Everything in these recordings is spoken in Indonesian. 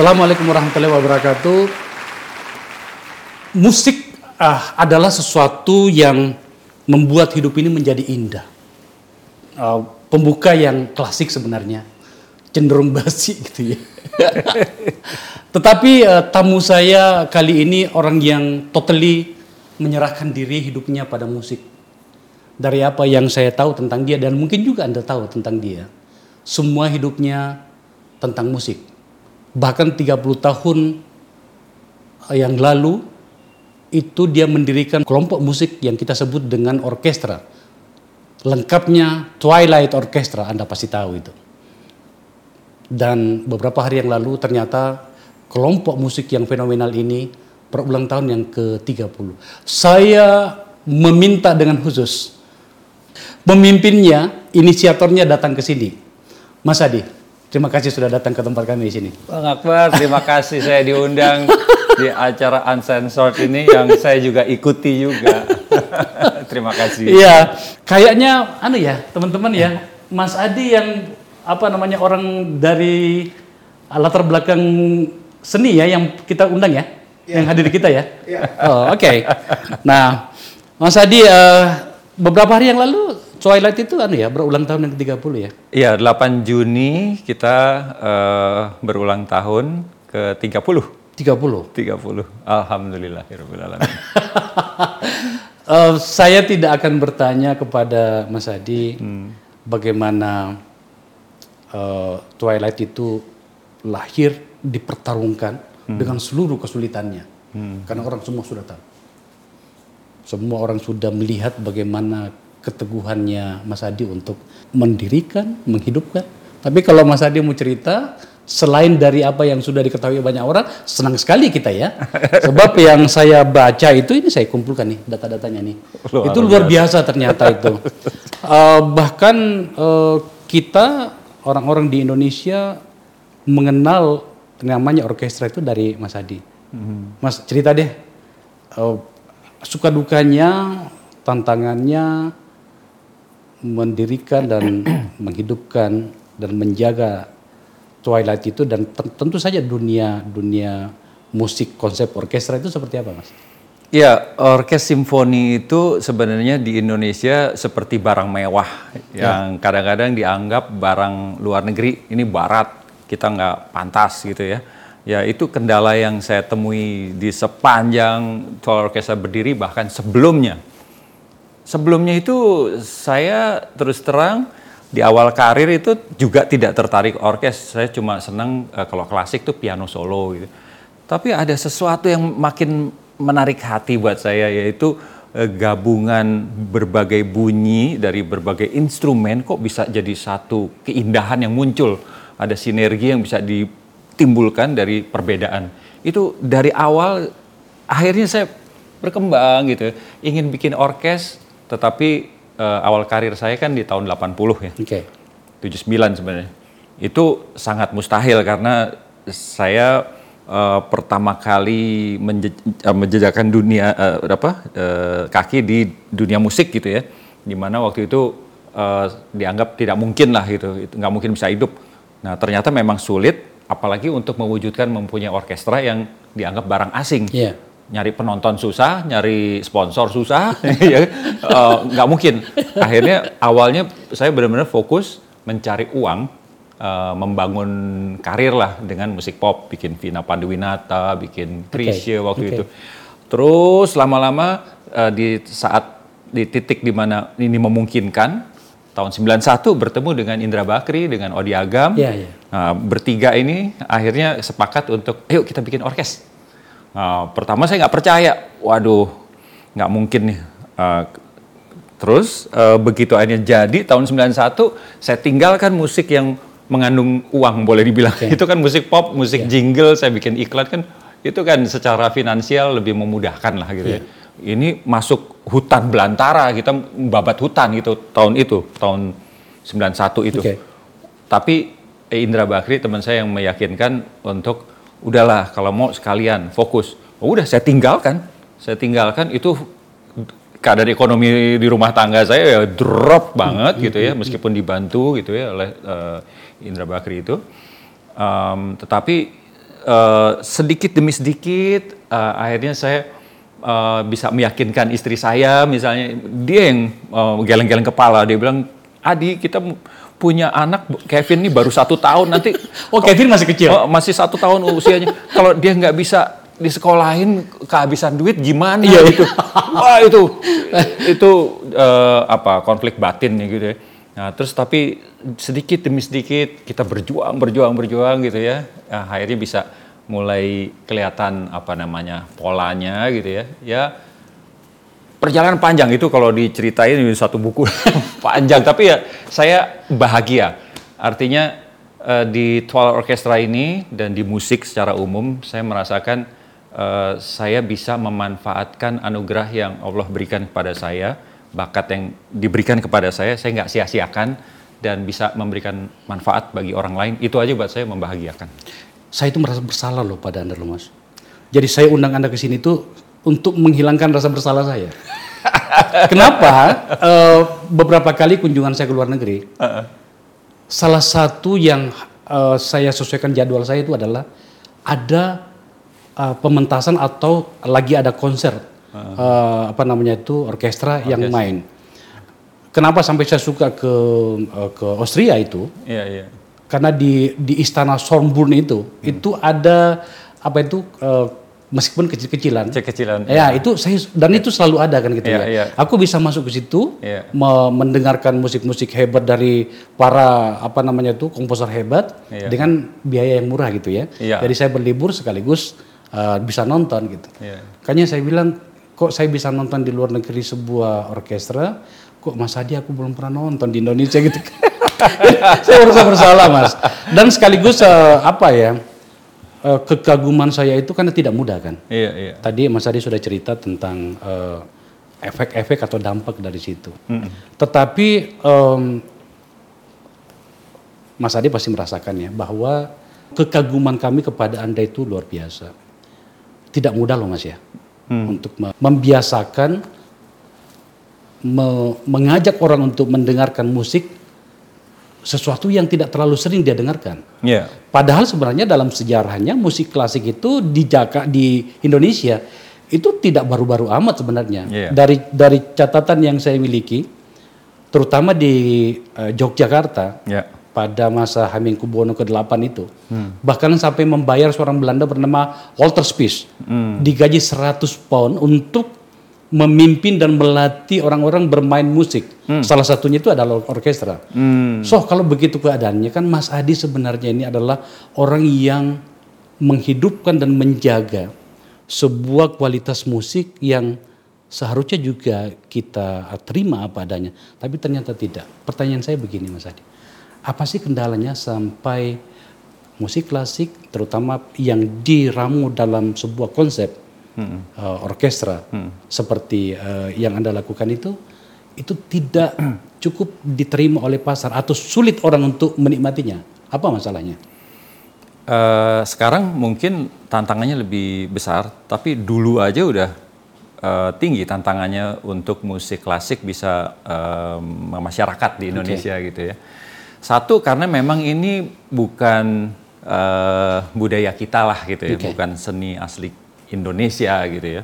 Assalamualaikum warahmatullahi wabarakatuh. Musik ah, adalah sesuatu yang membuat hidup ini menjadi indah. Uh, pembuka yang klasik sebenarnya, cenderung basi gitu ya. Tetapi uh, tamu saya kali ini orang yang totally menyerahkan diri hidupnya pada musik. Dari apa yang saya tahu tentang dia dan mungkin juga Anda tahu tentang dia. Semua hidupnya tentang musik. Bahkan 30 tahun yang lalu itu dia mendirikan kelompok musik yang kita sebut dengan orkestra. Lengkapnya Twilight Orchestra, Anda pasti tahu itu. Dan beberapa hari yang lalu ternyata kelompok musik yang fenomenal ini berulang tahun yang ke-30. Saya meminta dengan khusus pemimpinnya, inisiatornya datang ke sini. Mas Adi, terima kasih sudah datang ke tempat kami di sini. Bang Akbar, terima kasih saya diundang di acara Uncensored ini yang saya juga ikuti juga. terima kasih. Iya, kayaknya anu ya, teman-teman ya, Mas Adi yang apa namanya orang dari latar belakang seni ya yang kita undang ya, ya. yang hadir di kita ya. ya. Oh, oke. Okay. Nah, Mas Adi uh, beberapa hari yang lalu Twilight itu anu ya berulang tahun yang ke-30 ya? Iya, 8 Juni kita uh, berulang tahun ke-30. 30. 30. Alhamdulillah uh, saya tidak akan bertanya kepada Mas Adi hmm. bagaimana uh, Twilight itu lahir dipertarungkan hmm. dengan seluruh kesulitannya. Hmm. Karena orang semua sudah tahu. Semua orang sudah melihat bagaimana keteguhannya Mas Adi untuk mendirikan, menghidupkan. Tapi kalau Mas Adi mau cerita, selain dari apa yang sudah diketahui banyak orang, senang sekali kita ya. Sebab yang saya baca itu ini saya kumpulkan nih data-datanya nih. Luar itu luar biasa, biasa ternyata itu. Uh, bahkan uh, kita orang-orang di Indonesia mengenal namanya orkestra itu dari Mas Adi. Hmm. Mas cerita deh uh, suka dukanya, tantangannya mendirikan dan menghidupkan dan menjaga Twilight itu dan tentu saja dunia dunia musik konsep orkestra itu seperti apa mas? Ya, orkes simfoni itu sebenarnya di Indonesia seperti barang mewah yang ya. kadang-kadang dianggap barang luar negeri. Ini barat, kita nggak pantas gitu ya. Ya itu kendala yang saya temui di sepanjang Twilight Orkestra berdiri bahkan sebelumnya. Sebelumnya itu saya terus terang di awal karir itu juga tidak tertarik orkes. Saya cuma senang uh, kalau klasik tuh piano solo gitu. Tapi ada sesuatu yang makin menarik hati buat saya yaitu uh, gabungan berbagai bunyi dari berbagai instrumen kok bisa jadi satu keindahan yang muncul. Ada sinergi yang bisa ditimbulkan dari perbedaan. Itu dari awal akhirnya saya berkembang gitu, ingin bikin orkes tetapi uh, awal karir saya kan di tahun 80 ya. Oke. Okay. 79 sebenarnya. Itu sangat mustahil karena saya uh, pertama kali menje uh, menjejakan dunia uh, apa uh, kaki di dunia musik gitu ya. Di mana waktu itu uh, dianggap tidak mungkin lah gitu, itu nggak mungkin bisa hidup. Nah ternyata memang sulit, apalagi untuk mewujudkan mempunyai orkestra yang dianggap barang asing. Yeah nyari penonton susah, nyari sponsor susah, ya uh, nggak mungkin. Akhirnya awalnya saya benar-benar fokus mencari uang, uh, membangun karir lah dengan musik pop, bikin Vina Panduwinata, bikin Krisya okay. waktu okay. itu. Terus lama-lama uh, di saat di titik di mana ini memungkinkan, tahun 91 bertemu dengan Indra Bakri, dengan Odi Agam, yeah, yeah. Nah, bertiga ini akhirnya sepakat untuk, ayo kita bikin orkes Uh, pertama saya nggak percaya, waduh nggak mungkin nih. Uh, terus uh, begitu akhirnya jadi tahun 91 saya tinggalkan musik yang mengandung uang boleh dibilang. Okay. Itu kan musik pop, musik yeah. jingle, saya bikin iklan kan itu kan secara finansial lebih memudahkan lah gitu yeah. ya. Ini masuk hutan belantara, kita babat hutan gitu tahun itu, tahun 91 itu. Okay. Tapi Indra Bakri teman saya yang meyakinkan untuk udahlah kalau mau sekalian fokus. Oh, udah saya tinggalkan, saya tinggalkan itu keadaan ekonomi di rumah tangga saya ya drop banget gitu ya, meskipun dibantu gitu ya oleh uh, Indra Bakri itu. Um, tetapi uh, sedikit demi sedikit uh, akhirnya saya uh, bisa meyakinkan istri saya misalnya dia yang uh, geleng-geleng kepala dia bilang Adi kita punya anak Kevin ini baru satu tahun nanti oh Kevin masih kecil? Oh, masih satu tahun usianya. Kalau dia nggak bisa di sekolahin kehabisan duit gimana iya, gitu? wah itu. Itu uh, apa konflik batin gitu ya. Nah terus tapi sedikit demi sedikit kita berjuang berjuang berjuang gitu ya. Nah, akhirnya bisa mulai kelihatan apa namanya polanya gitu ya. Ya perjalanan panjang itu kalau diceritain di satu buku panjang. Tapi ya saya bahagia. Artinya uh, di Twelve Orchestra ini dan di musik secara umum saya merasakan uh, saya bisa memanfaatkan anugerah yang Allah berikan kepada saya bakat yang diberikan kepada saya saya nggak sia-siakan dan bisa memberikan manfaat bagi orang lain. Itu aja buat saya membahagiakan. Saya itu merasa bersalah loh pada anda loh mas. Jadi saya undang anda ke sini tuh untuk menghilangkan rasa bersalah saya. Kenapa? Uh, beberapa kali kunjungan saya ke luar negeri, uh -uh. salah satu yang uh, saya sesuaikan jadwal saya itu adalah ada uh, pementasan atau lagi ada konser, uh -uh. Uh, apa namanya itu orkestra okay. yang main. Kenapa sampai saya suka ke uh, ke Austria itu? Yeah, yeah. Karena di di istana Sornburn itu hmm. itu ada apa itu uh, meskipun kecil-kecilan. Kecil-kecilan. Ya, ya, itu saya dan itu selalu ada kan gitu ya. ya. ya. Aku bisa masuk ke situ, ya. mendengarkan musik-musik hebat dari para apa namanya itu komposer hebat ya. dengan biaya yang murah gitu ya. ya. Jadi saya berlibur sekaligus uh, bisa nonton gitu. Ya. Kayaknya saya bilang kok saya bisa nonton di luar negeri sebuah orkestra, kok Mas Adi aku belum pernah nonton di Indonesia gitu. saya merasa bersalah Mas. Dan sekaligus uh, apa ya? Uh, kekaguman saya itu karena tidak mudah kan. Iya, iya. Tadi Mas Adi sudah cerita tentang efek efek-efek atau dampak dari situ. Mm -hmm. Tetapi um, Mas Adi pasti merasakan ya bahwa kekaguman kami kepada Anda itu luar biasa. Tidak mudah loh Mas ya. Mm. Untuk membiasakan me mengajak orang untuk mendengarkan musik sesuatu yang tidak terlalu sering dia dengarkan. Yeah. Padahal sebenarnya dalam sejarahnya musik klasik itu di Jaka di Indonesia itu tidak baru-baru amat sebenarnya. Yeah. Dari dari catatan yang saya miliki, terutama di uh, Yogyakarta yeah. pada masa Hamengkubuwono ke-8 itu, hmm. bahkan sampai membayar seorang Belanda bernama Walter Spies hmm. digaji 100 pound untuk memimpin dan melatih orang-orang bermain musik. Hmm. Salah satunya itu adalah orkestra. Hmm. So kalau begitu keadaannya kan Mas Adi sebenarnya ini adalah orang yang menghidupkan dan menjaga sebuah kualitas musik yang seharusnya juga kita terima apa adanya. Tapi ternyata tidak. Pertanyaan saya begini Mas Adi. Apa sih kendalanya sampai musik klasik terutama yang diramu dalam sebuah konsep hmm. uh, orkestra hmm. seperti uh, yang anda lakukan itu itu tidak cukup diterima oleh pasar atau sulit orang untuk menikmatinya apa masalahnya? Uh, sekarang mungkin tantangannya lebih besar tapi dulu aja udah uh, tinggi tantangannya untuk musik klasik bisa uh, masyarakat di Indonesia okay. gitu ya. Satu karena memang ini bukan uh, budaya kita lah gitu ya, okay. bukan seni asli Indonesia gitu ya.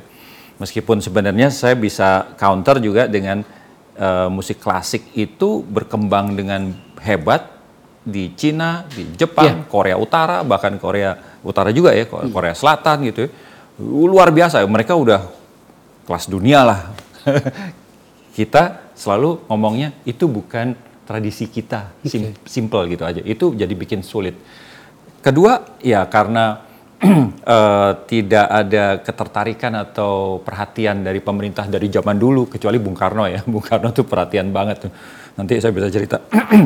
Meskipun sebenarnya saya bisa counter juga dengan uh, musik klasik itu berkembang dengan hebat di Cina, di Jepang, yeah. Korea Utara, bahkan Korea Utara juga ya, hmm. Korea Selatan gitu ya. Luar biasa, mereka udah kelas dunia lah. kita selalu ngomongnya itu bukan tradisi kita, sim okay. simple gitu aja. Itu jadi bikin sulit. Kedua, ya karena uh, tidak ada ketertarikan atau perhatian dari pemerintah dari zaman dulu kecuali Bung Karno ya. Bung Karno tuh perhatian banget tuh. Nanti saya bisa cerita.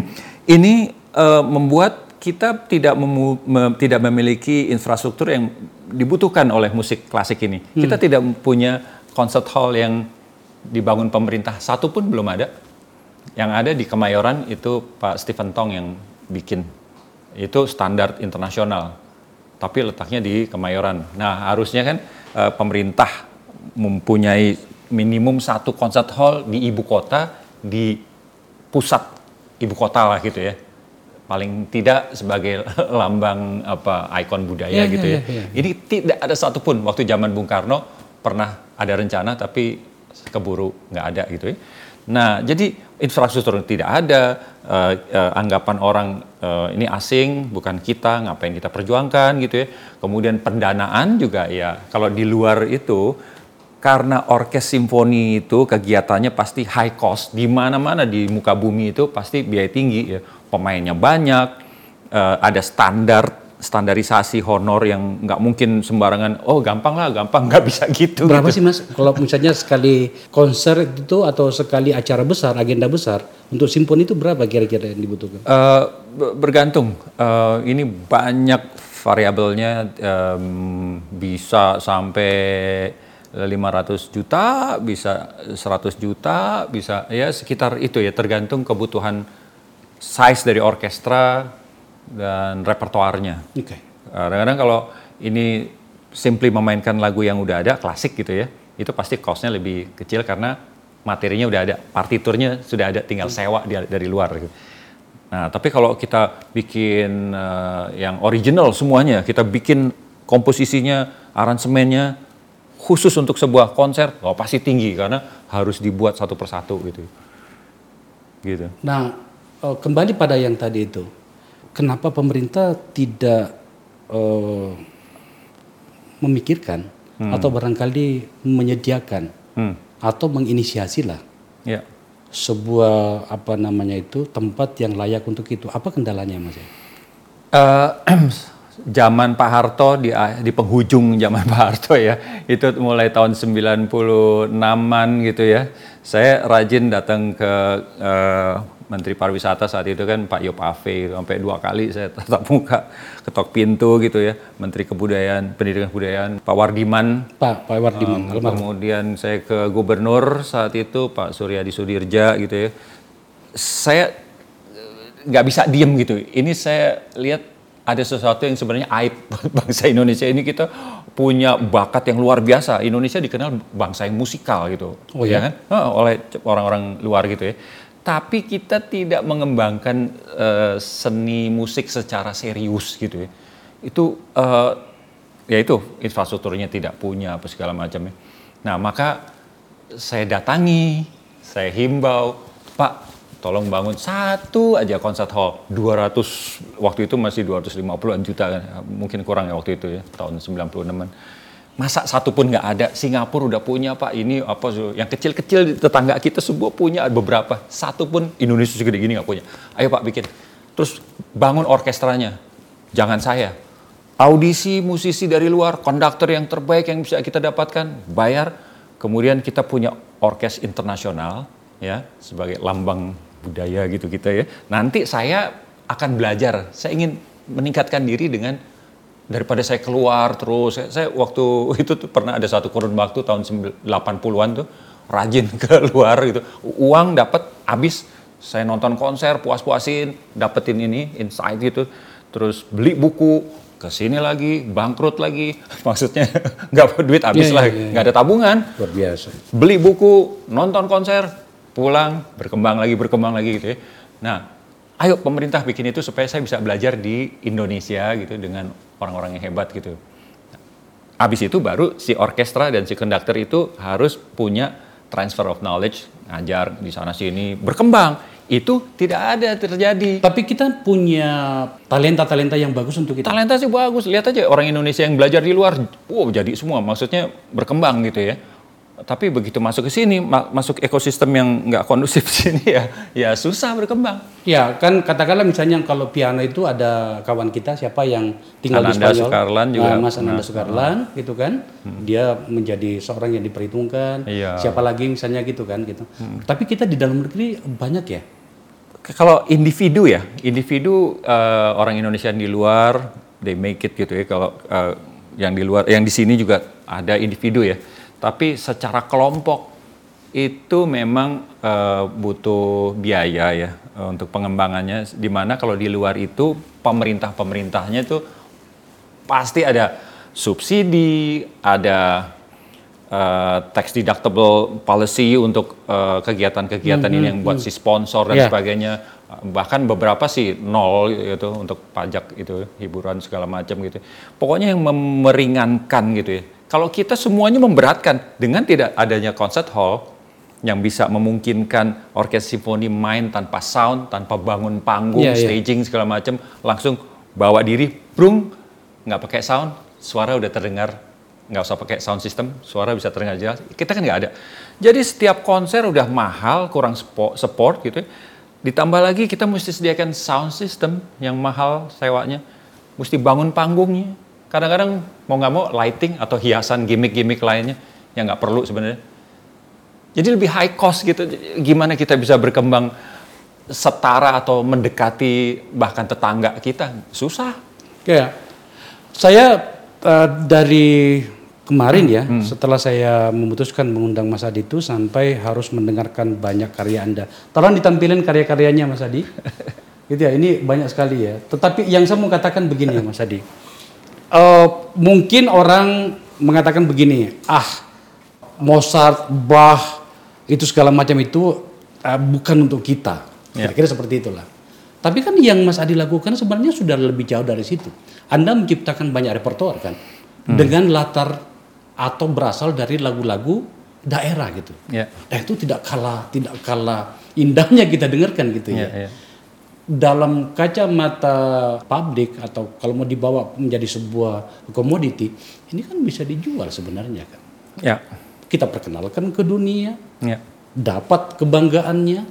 Ini uh, membuat kita tidak memu, me, tidak memiliki infrastruktur yang dibutuhkan oleh musik klasik ini. Hmm. kita tidak punya concert hall yang dibangun pemerintah. Satu pun belum ada. Yang ada di Kemayoran itu Pak Stephen Tong yang bikin. Itu standar internasional tapi letaknya di Kemayoran. Nah, harusnya kan e, pemerintah mempunyai minimum satu concert hall di ibu kota, di pusat ibu kota lah gitu ya. paling tidak sebagai lambang apa ikon budaya Iya, gitu iya, ya. iya, iya. Ini tidak ada satupun waktu zaman Bung Karno pernah ada rencana tapi keburu nggak ada gitu ya. Nah, jadi infrastruktur tidak ada, eh, eh, anggapan orang eh, ini asing, bukan kita, ngapain kita perjuangkan gitu ya. Kemudian pendanaan juga ya, kalau di luar itu karena orkes simfoni itu kegiatannya pasti high cost, di mana-mana di muka bumi itu pasti biaya tinggi ya. Pemainnya banyak, eh, ada standar standarisasi honor yang nggak mungkin sembarangan oh gampang lah gampang nggak bisa gitu Berapa gitu. sih mas? Kalau misalnya sekali konser itu atau sekali acara besar, agenda besar untuk simfoni itu berapa kira-kira yang dibutuhkan? Eh, be- bergantung. Eh, ini banyak variabelnya em, bisa sampai 500 juta, bisa 100 juta, bisa ya sekitar itu ya tergantung kebutuhan size dari orkestra dan repertoarnya. Oke. Kadang-kadang kalau ini simply memainkan lagu yang udah ada, klasik gitu ya, itu pasti cost-nya lebih kecil karena materinya udah ada, partiturnya sudah ada, tinggal sewa dari luar. Gitu. Nah, tapi kalau kita bikin eh, yang original semuanya, kita bikin komposisinya, aransemennya khusus untuk sebuah konser, oh pasti tinggi karena harus dibuat satu persatu gitu. Gitu. Nah, eh, kembali pada yang tadi itu, kenapa pemerintah tidak eh, memikirkan atau barangkali menyediakan Hmm. atau menginisiasi lah Ya. sebuah apa namanya itu tempat yang layak untuk itu. Apa kendalanya mas? Eh, zaman Pak Harto di di penghujung zaman Pak Harto ya itu mulai tahun 96-an gitu ya saya rajin datang ke eh, Menteri Pariwisata saat itu kan Pak Yop Ave sampai dua kali saya tatap muka ketok pintu gitu ya Menteri Kebudayaan Pendidikan Kebudayaan Pak Wardiman Pak Pak Wardiman, Um, kemudian saya ke gubernur saat itu Pak Suryadi Sudirja gitu ya. Saya eh, nggak bisa diem gitu. Ini saya lihat ada sesuatu yang sebenarnya aib bangsa Indonesia ini kita punya bakat yang luar biasa. Indonesia dikenal bangsa yang musikal gitu, Oh ya? kan? Eh, oleh orang-orang luar gitu ya. Tapi kita tidak mengembangkan eh, seni musik secara serius gitu ya. Itu eh, ya itu infrastrukturnya tidak punya apa segala macam ya. Nah maka saya datangi, saya himbau, Pak tolong bangun satu aja concert hall 200 waktu itu masih 250-an juta kan mungkin kurang ya waktu itu ya tahun 96-an masa satu pun nggak ada? Singapura udah punya pak. Ini apa yang kecil-kecil tetangga kita semua punya beberapa. Satu pun Indonesia segede gini nggak punya. Ayo pak bikin. Terus bangun orkestranya. Jangan saya. Audisi musisi dari luar konduktor yang terbaik yang bisa kita dapatkan bayar. Kemudian kita punya orkes internasional ya sebagai lambang budaya gitu kita ya. Nanti saya akan belajar. Saya ingin meningkatkan diri dengan daripada saya keluar terus saya, saya waktu itu tuh pernah ada satu kurun waktu tahun 80-an tuh rajin keluar gitu uang dapat habis saya nonton konser puas-puasin dapetin ini insight gitu terus beli buku ke sini lagi bangkrut lagi maksudnya nggak duit habis Iya, lah iya, iya. nggak ada tabungan Luar biasa. beli buku, nonton konser, pulang, berkembang lagi, berkembang lagi gitu ya. Nah, ayo pemerintah bikin itu supaya saya bisa belajar di Indonesia gitu dengan orang-orang yang hebat gitu. Habis itu baru si orkestra dan si konduktor itu harus punya transfer of knowledge, ngajar di sana sini, berkembang. Itu tidak ada terjadi. Tapi kita punya talenta-talenta yang bagus untuk kita. Talenta sih bagus, lihat aja orang Indonesia yang belajar di luar, wow jadi semua, maksudnya berkembang gitu ya. Tapi begitu masuk ke sini, ma- masuk ekosistem yang nggak kondusif di sini ya, ya susah berkembang. Ya kan katakanlah misalnya kalau piano itu ada kawan kita siapa yang tinggal di Ananda Spanyol, Sukarlan juga Nah, Mas Ananda pernah. Sukarlan gitu kan, dia menjadi seorang yang diperhitungkan. Iya. Siapa lagi misalnya gitu kan gitu. Tapi kita di dalam negeri banyak ya. Kalau individu ya, individu eh, orang Indonesia yang di luar, they make it gitu ya. Kalau eh, yang di luar, yang di sini juga ada individu ya. Tapi secara kelompok itu memang eh, butuh biaya ya eh, untuk pengembangannya. Di mana kalau di luar itu pemerintah-pemerintahnya itu pasti ada subsidi, ada uh, tax deductible policy untuk uh, kegiatan-kegiatan ini yang buat si sponsor dan Yeah. sebagainya, bahkan beberapa sih nol gitu untuk pajak itu hiburan segala macam gitu pokoknya yang meringankan gitu ya kalau kita semuanya memberatkan dengan tidak adanya concert hall yang bisa memungkinkan orkes simfoni main tanpa sound tanpa bangun panggung Yeah, yeah. staging segala macam langsung bawa diri brung nggak pakai sound suara udah terdengar. Nggak usah pakai sound system suara bisa terdengar jelas. Kita kan nggak ada. Jadi setiap konser udah mahal kurang support gitu ya. ditambah lagi kita mesti sediakan sound system yang mahal sewanya. Mesti bangun panggungnya kadang-kadang mau nggak mau lighting atau hiasan gimmick-gimmick lainnya yang nggak perlu sebenarnya jadi lebih high cost gitu gimana kita bisa berkembang setara atau mendekati bahkan tetangga kita susah Ya, saya eh, dari kemarin ya, setelah saya memutuskan mengundang Mas Adi itu sampai harus mendengarkan banyak karya Anda. Tolong ditampilin karya-karyanya Mas Adi. gitu ya, ini banyak sekali ya. Tetapi yang saya mau katakan begini ya Mas Adi. Eh, mungkin orang mengatakan begini, ah Mozart, Bach, itu segala macam itu eh, bukan untuk kita. Ya. Kira-kira seperti itulah. Tapi kan yang Mas Adi lakukan sebenarnya sudah lebih jauh dari situ. Anda menciptakan banyak repertoar kan, dengan latar atau berasal dari lagu-lagu daerah gitu. ya Nah itu tidak kalah tidak kalah indahnya kita dengarkan gitu ya. ya, ya. Dalam kacamata publik atau kalau mau dibawa menjadi sebuah komoditi, ini kan bisa dijual sebenarnya kan. ya Kita perkenalkan ke dunia, ya dapat kebanggaannya,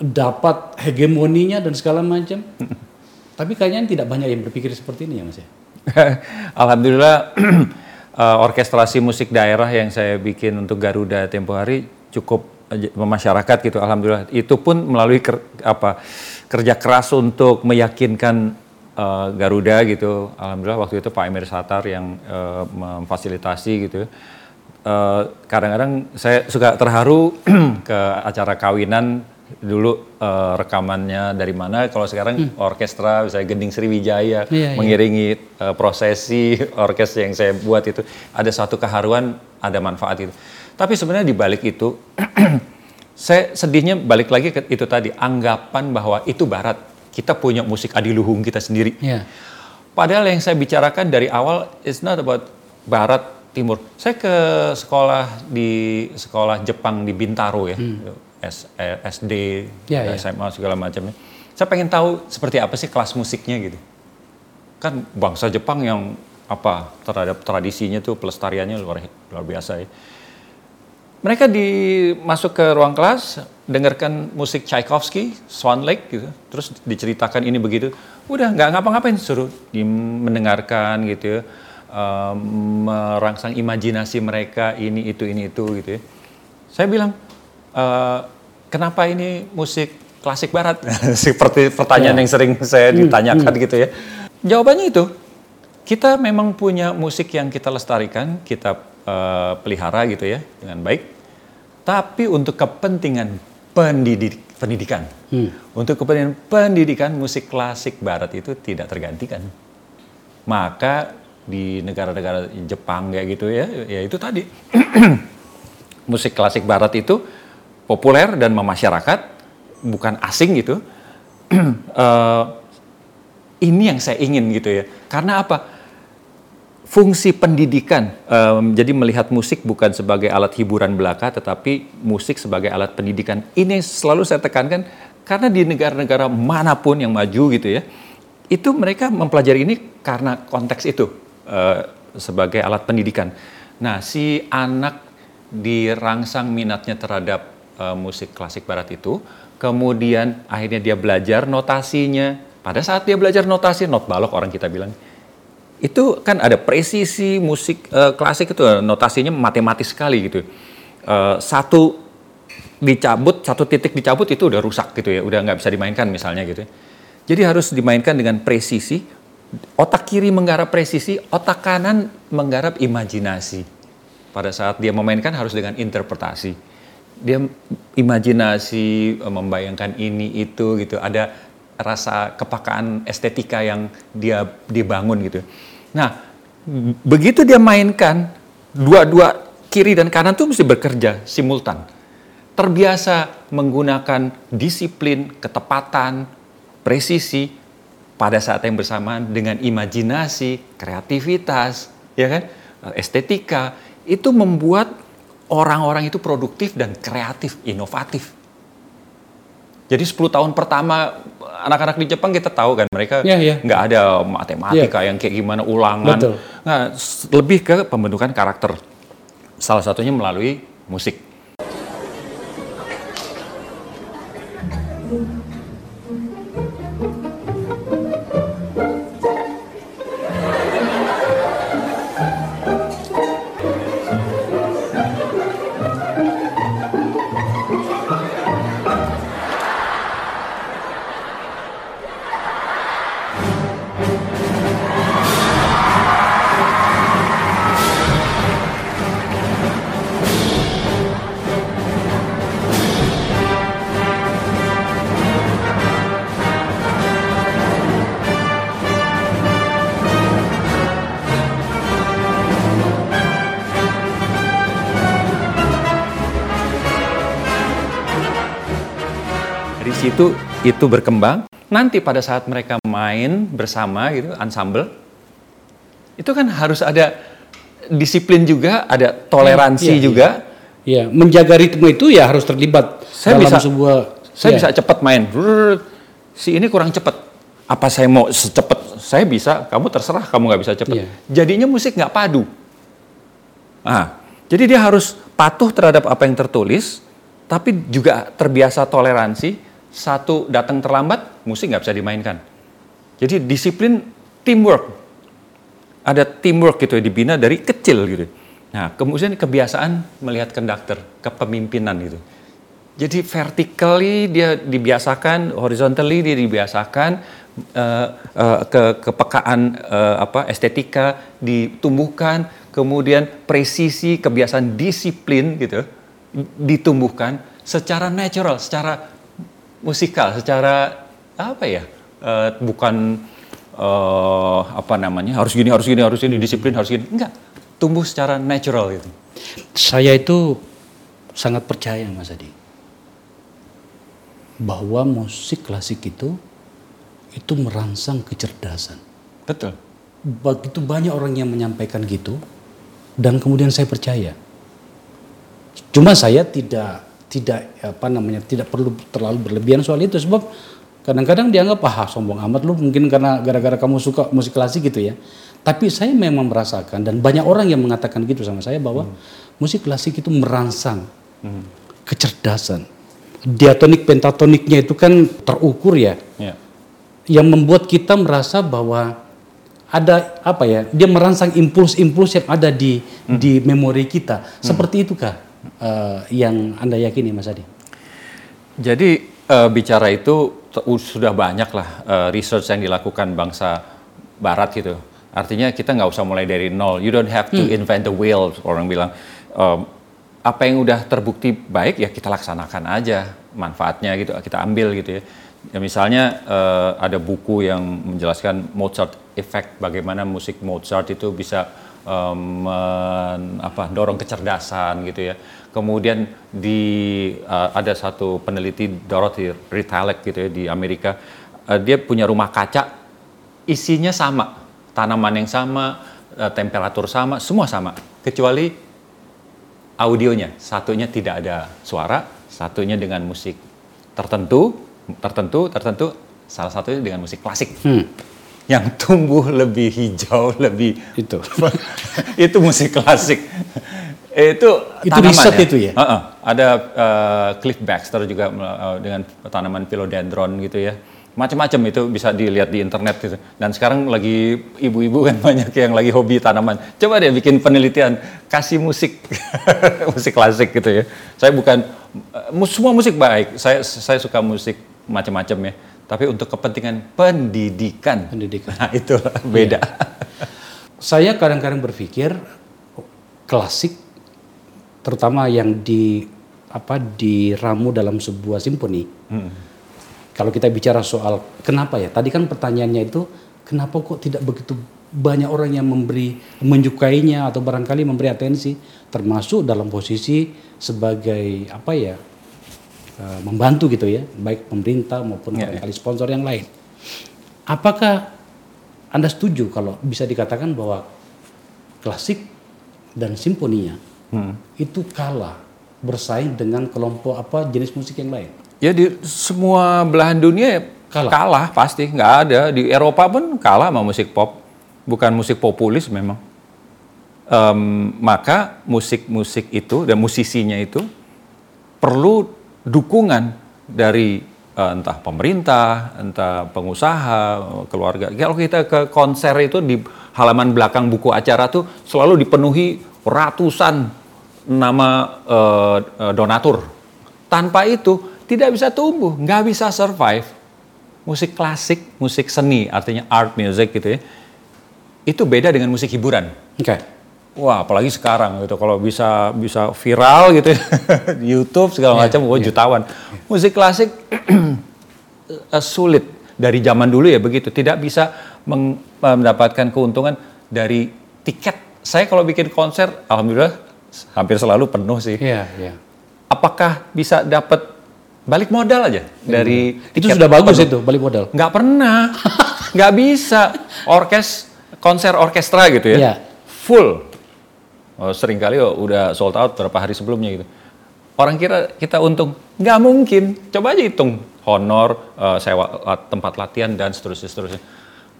dapat hegemoninya dan segala macam. Tapi kayaknya tidak banyak yang berpikir seperti ini ya Mas ya. Alhamdulillah eh, orkestrasi musik daerah yang saya bikin untuk Garuda tempo hari cukup eh, masyarakat gitu alhamdulillah itu pun melalui ker- apa kerja keras untuk meyakinkan eh, Garuda gitu. Alhamdulillah waktu itu Pak Emir Satar yang eh, memfasilitasi gitu. Eh, kadang-kadang saya suka terharu ke acara kawinan dulu eh, rekamannya dari mana. Kalau sekarang orkestra misalnya Gending Sriwijaya Iya, iya. mengiringi uh, prosesi orkes yang saya buat itu ada satu keharuan ada manfaat itu. Tapi sebenarnya di balik itu saya sedihnya balik lagi ke itu tadi anggapan bahwa itu barat. Kita punya musik adiluhung kita sendiri. Iya. padahal yang saya bicarakan dari awal it's not about barat timur. Saya ke sekolah di sekolah Jepang di Bintaro ya. S- eh, SD Ya, ya. SMA segala macamnya. Saya pengen tahu seperti apa sih kelas musiknya gitu. Kan bangsa Jepang yang apa terhadap tradisinya tuh pelestariannya luar luar biasa ya. Mereka di masuk ke ruang kelas dengarkan musik Tchaikovsky, Swan Lake gitu, terus diceritakan ini begitu, udah nggak ngapa-ngapain suruh mendengarkan gitu ya, em, merangsang imajinasi mereka ini itu ini itu gitu ya. Saya bilang "Eh, kenapa ini musik klasik barat seperti pertanyaan yang sering saya ditanyakan gitu ya. Jawabannya itu kita memang punya musik yang kita lestarikan, kita eh, pelihara gitu ya dengan baik. Tapi untuk kepentingan pendidik, pendidikan, untuk kepentingan pendidikan musik klasik barat itu tidak tergantikan. Maka di negara-negara Jepang kayak gitu ya, ya itu tadi musik klasik barat itu populer dan memasyarakat, bukan asing gitu. Eh, ini yang saya ingin gitu ya. Karena apa? Fungsi pendidikan, em, jadi melihat musik bukan sebagai alat hiburan belaka, tetapi musik sebagai alat pendidikan. Ini selalu saya tekankan karena di negara-negara mana pun yang maju gitu ya, itu mereka mempelajari ini karena konteks itu eh, sebagai alat pendidikan. Nah, si anak dirangsang minatnya terhadap eh, musik klasik barat itu, kemudian akhirnya dia belajar notasinya. Pada saat dia belajar notasi, not balok orang kita bilang, itu kan ada presisi musik eh, klasik itu notasinya matematis sekali gitu. Eh, satu dicabut, satu titik dicabut itu udah rusak gitu ya, udah nggak bisa dimainkan misalnya gitu. ya. Jadi harus dimainkan dengan presisi. Otak kiri menggarap presisi, otak kanan menggarap imajinasi. Pada saat dia memainkan harus dengan interpretasi. Dia imajinasi, eh, membayangkan ini itu gitu. Ada rasa kepakaan estetika yang dia dibangun gitu. Nah, begitu dia mainkan dua-dua kiri dan kanan tuh mesti bekerja simultan. terbiasa menggunakan disiplin, ketepatan, presisi pada saat yang bersamaan dengan imajinasi, kreativitas, ya kan, estetika, itu membuat orang-orang itu produktif dan kreatif, inovatif. Jadi 10 tahun pertama anak-anak di Jepang kita tahu kan mereka Ya, ya. nggak ada matematika yang kayak gimana ulangan. Betul. Nah, lebih ke pembentukan karakter. Salah satunya melalui musik. Situ itu berkembang. Nanti pada saat mereka main bersama gitu, ensemble, itu kan harus ada disiplin juga, ada toleransi Iya, iya. juga. Ya, menjaga ritme itu ya harus terlibat Saya dalam bisa- sebuah Saya ya. bisa cepat main. Si ini kurang cepat. Apa saya mau secepat? Saya bisa. Kamu terserah. Kamu nggak bisa cepat. Iya. Jadinya musik nggak padu. Nah, jadi dia harus patuh terhadap apa yang tertulis, tapi juga terbiasa toleransi. Satu datang terlambat, musik nggak bisa dimainkan. Jadi disiplin teamwork. Ada teamwork gitu ya, dibina dari kecil gitu. Nah, kemudian kebiasaan melihat konduktor, kepemimpinan gitu. Jadi vertically dia dibiasakan, horizontally dia dibiasakan, eh, eh, ke kepekaan eh, apa estetika ditumbuhkan, kemudian presisi, kebiasaan disiplin gitu ditumbuhkan secara natural, secara musikal, secara apa ya? eh, bukan eh, apa namanya harus gini, harus gini, harus gini, disiplin harus gini, enggak, tumbuh secara natural gitu. Saya itu sangat percaya Mas Adi bahwa musik klasik itu itu merangsang kecerdasan. Betul. Begitu banyak orang yang menyampaikan gitu dan kemudian saya percaya. Cuma saya tidak tidak apa namanya tidak perlu terlalu berlebihan soal itu. Sebab kadang-kadang dianggap ah sombong amat lu mungkin karena gara-gara kamu suka musik klasik gitu ya. Tapi saya memang merasakan dan banyak orang yang mengatakan gitu sama saya bahwa musik klasik itu merangsang kecerdasan. Diatonik pentatoniknya itu kan terukur ya. Ya. yang membuat kita merasa bahwa ada apa ya dia merangsang impuls-impuls yang ada di di memori kita. Seperti itukah eh, yang anda yakini Mas Adi? Jadi eh, bicara itu sudah banyak lah eh, research yang dilakukan bangsa Barat gitu. Artinya kita nggak usah mulai dari nol. You don't have to invent the wheel. Orang bilang Eh, apa yang udah terbukti baik ya kita laksanakan aja manfaatnya gitu kita ambil gitu ya. Ya misalnya eh, ada buku yang menjelaskan Mozart Effect bagaimana musik Mozart itu bisa men- apa dorong kecerdasan gitu ya. Kemudian di eh, ada satu peneliti Dorothy Ritalek gitu ya di Amerika eh, dia punya rumah kaca isinya sama, tanaman yang sama, eh, temperatur sama, semua sama kecuali audionya. Satunya tidak ada suara, satunya dengan musik tertentu, tertentu, tertentu, salah satunya dengan musik klasik. Yang tumbuh lebih hijau, lebih Itu. itu musik klasik. itu Itu tanaman riset itu ya? Heeh. Ada eh, Cliff Baxter juga eh, dengan tanaman philodendron gitu ya. Macam-macam itu bisa dilihat di internet gitu. Dan sekarang lagi ibu-ibu kan banyak yang lagi hobi tanaman. Coba deh bikin penelitian kasih musik musik klasik gitu ya. Saya bukan mus- semua musik baik. Saya saya suka musik macam-macam ya. Tapi untuk kepentingan pendidikan. Pendidikan. Nah, itu beda. Saya kadang-kadang berpikir klasik terutama yang di apa diramu dalam sebuah simfoni. Kalau kita bicara soal kenapa ya? Tadi kan pertanyaannya itu kenapa kok tidak begitu banyak orang yang memberi menyukainya atau barangkali memberi atensi termasuk dalam posisi sebagai apa ya uh, membantu gitu ya, baik pemerintah maupun Ya, barangkali sponsor yang lain. Apakah anda setuju kalau bisa dikatakan bahwa klasik dan simfoninya Hmm. itu kalah bersaing dengan kelompok apa jenis musik yang lain? Ya di semua belahan dunia ya Kalah. kalah, pasti nggak ada di Eropa pun kalah sama musik pop, bukan musik populis memang. Em, maka musik-musik itu dan musisinya itu perlu dukungan dari eh, entah pemerintah, entah pengusaha, keluarga. Kalau kita ke konser itu di halaman belakang buku acara tuh selalu dipenuhi ratusan nama eh, donatur. Tanpa itu tidak bisa tumbuh, nggak bisa survive. Musik klasik, musik seni, artinya art music gitu ya, itu beda dengan musik hiburan. Oke. Wah, apalagi sekarang gitu. Kalau bisa bisa viral gitu ya, di YouTube segala macam, wah jutawan. Musik klasik eh, sulit dari zaman dulu ya begitu. Tidak bisa meng- mendapatkan keuntungan dari tiket. Saya kalau bikin konser, alhamdulillah hampir selalu penuh sih. Iya, iya. Apakah bisa dapat balik modal aja dari Itu tiket sudah bagus penuh? itu balik modal. Nggak pernah, nggak bisa. Orkes konser orkestra gitu ya, Iya. full. Oh, sering kali oh, udah sold out berapa hari sebelumnya gitu. Orang kira kita untung, nggak mungkin. Coba aja hitung honor, eh, sewa tempat latihan dan seterusnya seterusnya.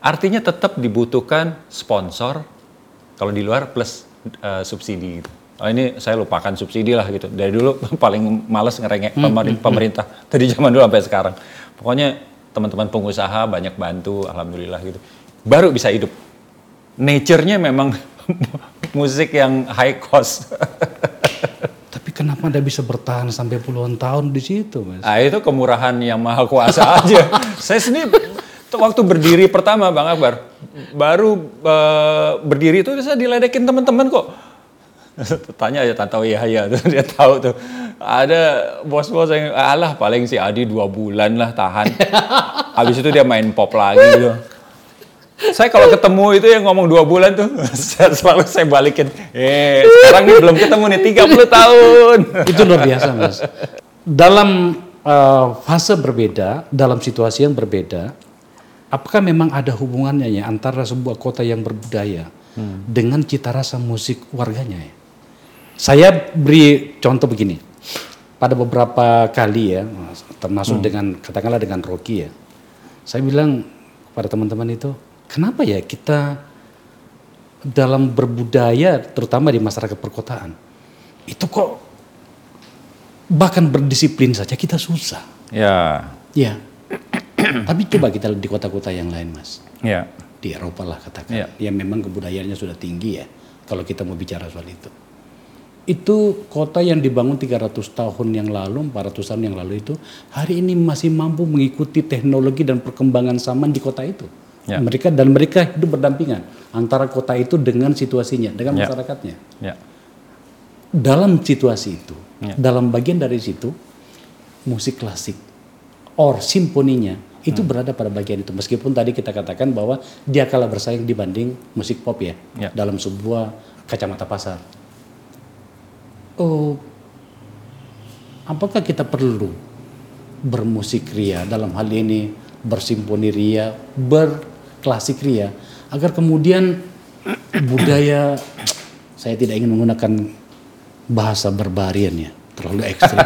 Artinya tetap dibutuhkan sponsor kalau di luar plus eh, subsidi. Gitu. Oh, ini saya lupakan subsidi lah gitu. Dari dulu paling males ngerengek pemerin- pemerintah dari zaman dulu sampai sekarang. Pokoknya teman-teman pengusaha banyak bantu, alhamdulillah gitu. Baru bisa hidup. Nature-nya memang musik yang high cost. Tapi kenapa Anda bisa bertahan sampai puluhan tahun di situ, Mas? Nah, itu kemurahan yang maha kuasa aja. Saya sendiri waktu berdiri pertama Bang Akbar, baru eh, berdiri itu saya diledekin teman-teman kok. Tanya aja Tante Yahya tuh dia tahu tuh. Ada bos-bos yang alah paling si Adi dua bulan lah tahan. Habis itu dia main pop lagi gitu. Saya kalau ketemu itu yang ngomong dua bulan tuh, saya selalu saya balikin. Eh, sekarang nih belum ketemu nih 30 tahun. itu luar biasa, Mas. Dalam eh, fase berbeda, dalam situasi yang berbeda, apakah memang ada hubungannya ya antara sebuah kota yang berbudaya dengan cita rasa musik warganya ya? Saya beri contoh begini. Pada beberapa kali ya, termasuk dengan katakanlah dengan Rocky ya. Saya bilang kepada teman-teman itu, kenapa ya kita dalam berbudaya terutama di masyarakat perkotaan itu kok bahkan berdisiplin saja kita susah. Ya, Ya. Tapi coba kita di kota-kota yang lain, Mas. ya. Di Eropa lah katakan. Iya. Ya memang kebudayaannya sudah tinggi ya. Kalau kita mau bicara soal itu. Itu kota yang dibangun 300 tahun yang lalu, 400 tahun yang lalu itu hari ini masih mampu mengikuti teknologi dan perkembangan zaman di kota itu. Ya. Mereka dan mereka hidup berdampingan antara kota itu dengan situasinya, dengan Ya. masyarakatnya. Ya. Dalam situasi itu, Ya. dalam bagian dari situ, musik klasik or simfoninya itu berada pada bagian itu. Meskipun tadi kita katakan bahwa dia kalah bersaing dibanding musik pop ya, Ya. dalam sebuah kacamata pasar. Oh, apakah kita perlu bermusik ria dalam hal ini bersimfoni ria, berklasik ria, agar kemudian budaya saya tidak ingin menggunakan bahasa barbarian ya, terlalu ekstrim.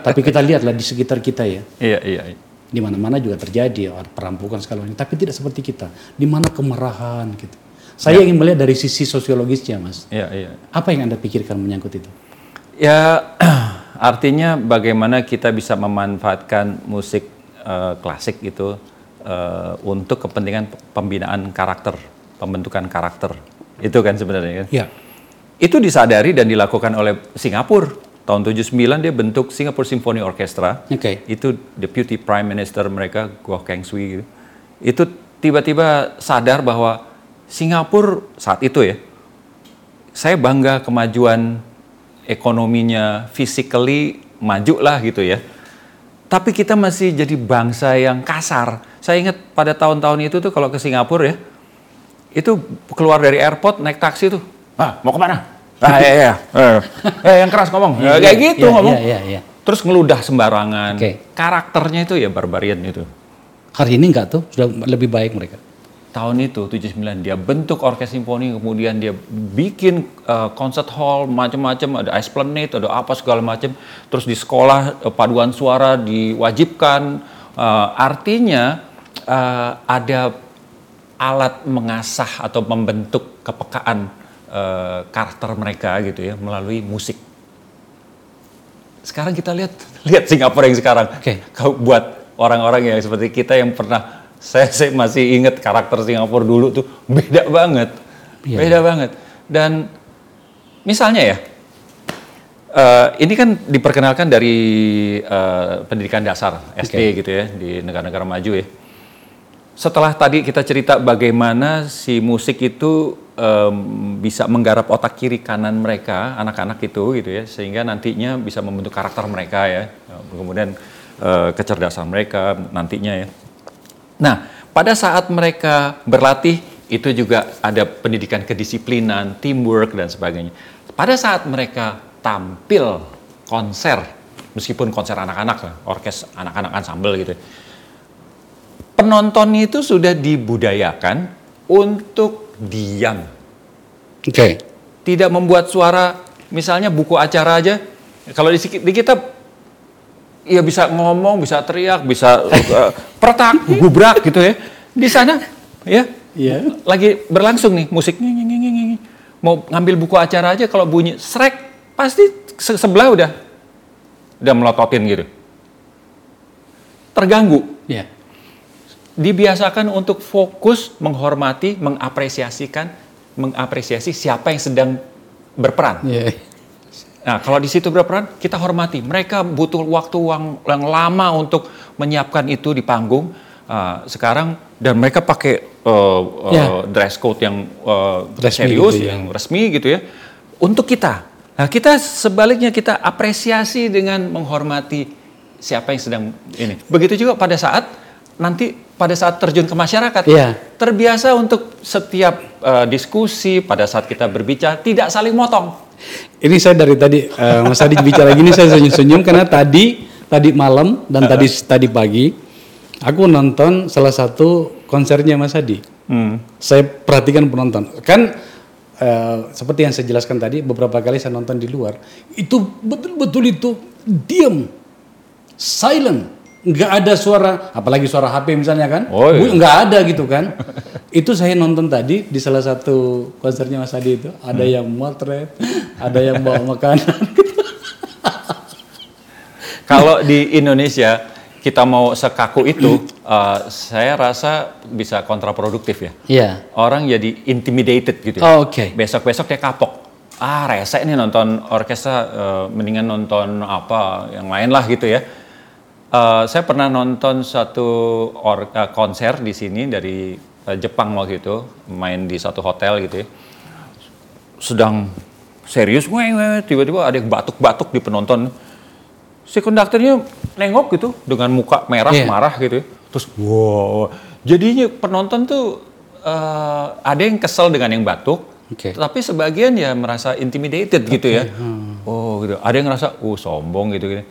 Tapi kita lihatlah di sekitar kita ya, Iya, iya. iya. di mana-mana juga terjadi perampokan segala macam, tapi tidak seperti kita, di mana kemarahan gitu. Saya ingin melihat dari sisi sosiologisnya, Mas. Iya, iya. Apa yang Anda pikirkan menyangkut itu? Ya, artinya bagaimana kita bisa memanfaatkan musik eh, klasik itu eh, untuk kepentingan pembinaan karakter, pembentukan karakter. Itu kan sebenarnya kan. Ya. Itu disadari dan dilakukan oleh Singapura. Tahun 79 dia bentuk Singapore Symphony Orchestra. Oke. Itu deputy prime minister mereka, Goh Keng Swee gitu. Itu tiba-tiba sadar bahwa Singapura saat itu ya, saya bangga kemajuan ekonominya, physically maju lah gitu ya. Tapi kita masih jadi bangsa yang kasar. Saya ingat pada tahun-tahun itu tuh kalau ke Singapura ya, itu keluar dari airport naik taksi tuh, ah mau ke mana? Ah iya iya, eh, eh, yang keras ngomong, Ya, kayak gitu Iya, ngomong. Iya, iya, iya. terus ngeludah sembarangan. Oke. Karakternya itu ya barbarian itu. Hari ini enggak tuh, sudah lebih baik mereka. Tahun itu 79 dia bentuk orkes simfoni kemudian dia bikin uh, concert hall macam-macam ada esplanade ada apa segala macam terus di sekolah uh, paduan suara diwajibkan Uh, artinya uh, ada alat mengasah atau membentuk kepekaan uh, karakter mereka gitu ya melalui musik. Sekarang kita lihat lihat Singapura yang sekarang. Oke. Kalau buat orang-orang yang seperti kita yang pernah saya, saya masih ingat karakter Singapura dulu tuh beda banget. Iya. Beda banget. Dan misalnya ya Eh, ini kan diperkenalkan dari uh, pendidikan dasar SD gitu ya di negara-negara maju ya. Setelah tadi kita cerita bagaimana si musik itu um, bisa menggarap otak kiri kanan mereka anak-anak itu gitu ya sehingga nantinya bisa membentuk karakter mereka ya kemudian uh, kecerdasan mereka nantinya ya. Nah pada saat mereka berlatih itu juga ada pendidikan kedisiplinan, teamwork dan sebagainya. Pada saat mereka tampil konser, meskipun konser anak-anak lah, orkes anak-anak ensemble gitu. Penonton itu sudah dibudayakan untuk diam. Oke. Okay. Tidak membuat suara, misalnya buku acara aja, kalau di, di kita ya bisa ngomong, bisa teriak, bisa uh, pertak, gubrak gitu ya. Di sana ya, yeah. lagi berlangsung nih musiknya, mau ngambil buku acara aja kalau bunyi srek pasti se sebelah udah udah melototin gitu. Terganggu. Yeah. Dibiasakan untuk fokus menghormati, mengapresiasikan, mengapresiasi siapa yang sedang berperan. Yeah. Nah, kalau di situ berperan, kita hormati. Mereka butuh waktu yang, yang lama untuk menyiapkan itu di panggung. Uh, sekarang dan mereka pakai uh, yeah. uh, dress code yang uh, serius, gitu, ya. yang resmi gitu ya. Untuk kita, Nah, kita sebaliknya kita apresiasi dengan menghormati siapa yang sedang ini. Begitu juga pada saat nanti pada saat terjun ke masyarakat, yeah. terbiasa untuk setiap uh, diskusi pada saat kita berbicara tidak saling motong. Ini saya dari tadi uh, Mas Adi bicara gini saya senyum-senyum karena tadi tadi malam dan tadi tadi pagi aku nonton salah satu konsernya Mas Adi. Hmm. Saya perhatikan penonton. Kan Uh, seperti yang saya jelaskan tadi beberapa kali saya nonton di luar itu betul-betul itu diam silent nggak ada suara apalagi suara HP misalnya kan oh, iya. nggak ada gitu kan itu saya nonton tadi di salah satu konsernya Mas Adi itu ada hmm. yang motret ada yang bawa makanan kalau di Indonesia kita mau sekaku itu, uh, saya rasa bisa kontraproduktif ya. Iya. Yeah. Orang jadi intimidated gitu. Ya. Oh, Oke. Okay. Besok-besok dia kapok. Ah, rese nih nonton orkestra, uh, mendingan nonton apa yang lain lah gitu ya. Uh, saya pernah nonton satu or, uh, konser di sini dari uh, Jepang waktu itu, main di satu hotel gitu ya. Sedang serius, tiba-tiba ada yang batuk-batuk di penonton si konduktornya nengok gitu dengan muka merah yeah. marah gitu ya. terus wow jadinya penonton tuh uh, ada yang kesel dengan yang batuk okay. tapi sebagian ya merasa intimidated okay. gitu ya hmm. oh gitu ada yang ngerasa oh sombong gitu gitu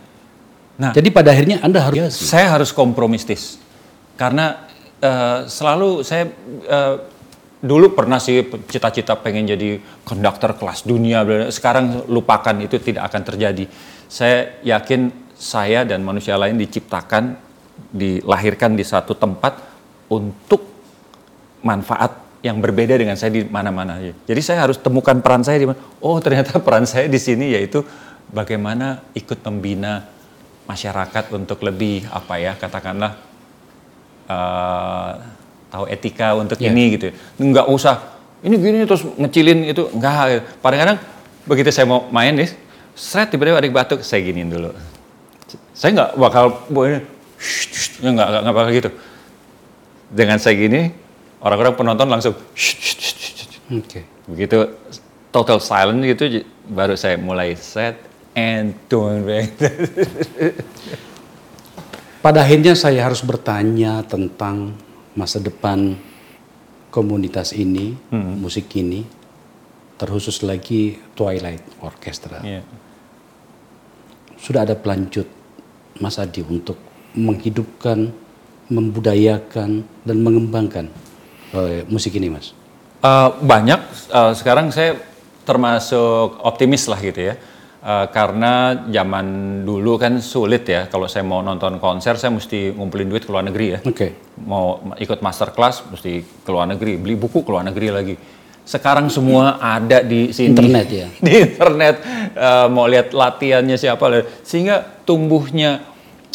nah jadi pada akhirnya anda harus saya harus kompromistis karena uh, selalu saya uh, dulu pernah sih cita-cita pengen jadi konduktor kelas dunia sekarang lupakan itu tidak akan terjadi saya yakin saya dan manusia lain diciptakan, dilahirkan di satu tempat untuk manfaat yang berbeda dengan saya di mana-mana. Jadi saya harus temukan peran saya di mana. Oh ternyata peran saya di sini yaitu bagaimana ikut membina masyarakat untuk lebih apa ya katakanlah uh, tahu etika untuk yeah. ini gitu. Nggak usah ini gini terus ngecilin itu enggak. Kadang-kadang begitu saya mau main nih Seret tiba-tiba ada batuk, saya giniin dulu. Saya nggak bakal boleh, nggak nggak bakal gitu. Dengan saya gini, orang-orang penonton langsung, Oke. Okay. Begitu total silent gitu, baru saya mulai set and doing Pada akhirnya saya harus bertanya tentang masa depan komunitas ini, hmm. musik ini, terkhusus lagi Twilight Orchestra. Yeah sudah ada pelanjut Mas Adi untuk menghidupkan, membudayakan dan mengembangkan uh, musik ini, Mas? Uh, banyak. Uh, sekarang saya termasuk optimis lah gitu ya. Uh, karena zaman dulu kan sulit ya kalau saya mau nonton konser saya mesti ngumpulin duit ke luar negeri ya. Oke. Okay. Mau ikut master class mesti ke luar negeri, beli buku ke luar negeri lagi. Sekarang semua ada di sini. Internet ya. Di internet uh, mau lihat latihannya siapa sehingga tumbuhnya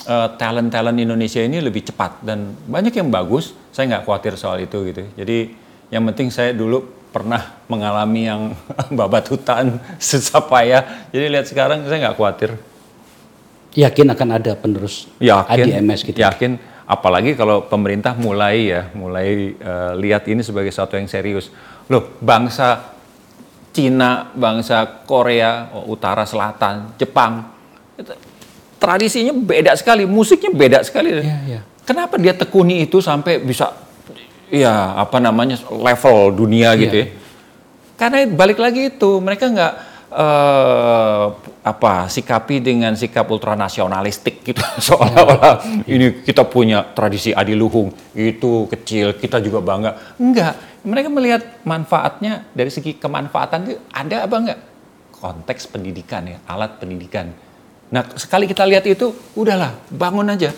uh, talent-talent Indonesia ini lebih cepat dan banyak yang bagus. Saya nggak khawatir soal itu gitu. Jadi yang penting saya dulu pernah mengalami yang babat hutan susah payah. Jadi lihat sekarang saya nggak khawatir. Yakin akan ada penerus yakin, ADMS gitu. Yakin, apalagi kalau pemerintah mulai ya, mulai uh, lihat ini sebagai sesuatu yang serius. Loh, bangsa Cina, bangsa Korea, oh, Utara, Selatan, Jepang, tradisinya beda sekali, musiknya beda sekali. Ya, ya. Kenapa dia tekuni itu sampai bisa ya apa namanya level dunia gitu iya. ya. Karena balik lagi itu mereka nggak uh, apa sikapi dengan sikap ultranasionalistik gitu. Seolah-olah ini kita punya tradisi adiluhung itu kecil kita juga bangga. Enggak mereka melihat manfaatnya dari segi kemanfaatan itu ada apa enggak konteks pendidikan ya alat pendidikan. Nah sekali kita lihat itu udahlah bangun aja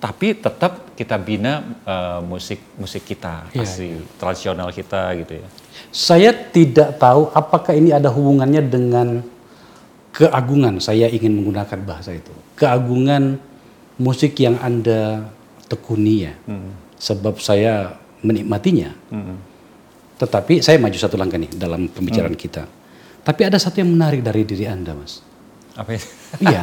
tapi tetap kita bina uh, musik musik kita ya, asli ya. tradisional kita gitu ya. Saya tidak tahu apakah ini ada hubungannya dengan keagungan. Saya ingin menggunakan bahasa itu. Keagungan musik yang anda tekuni ya. Hmm. Sebab saya menikmatinya. Hmm. Tetapi saya maju satu langkah nih dalam pembicaraan hmm. kita. Tapi ada satu yang menarik dari diri anda, mas. Apa itu? Iya.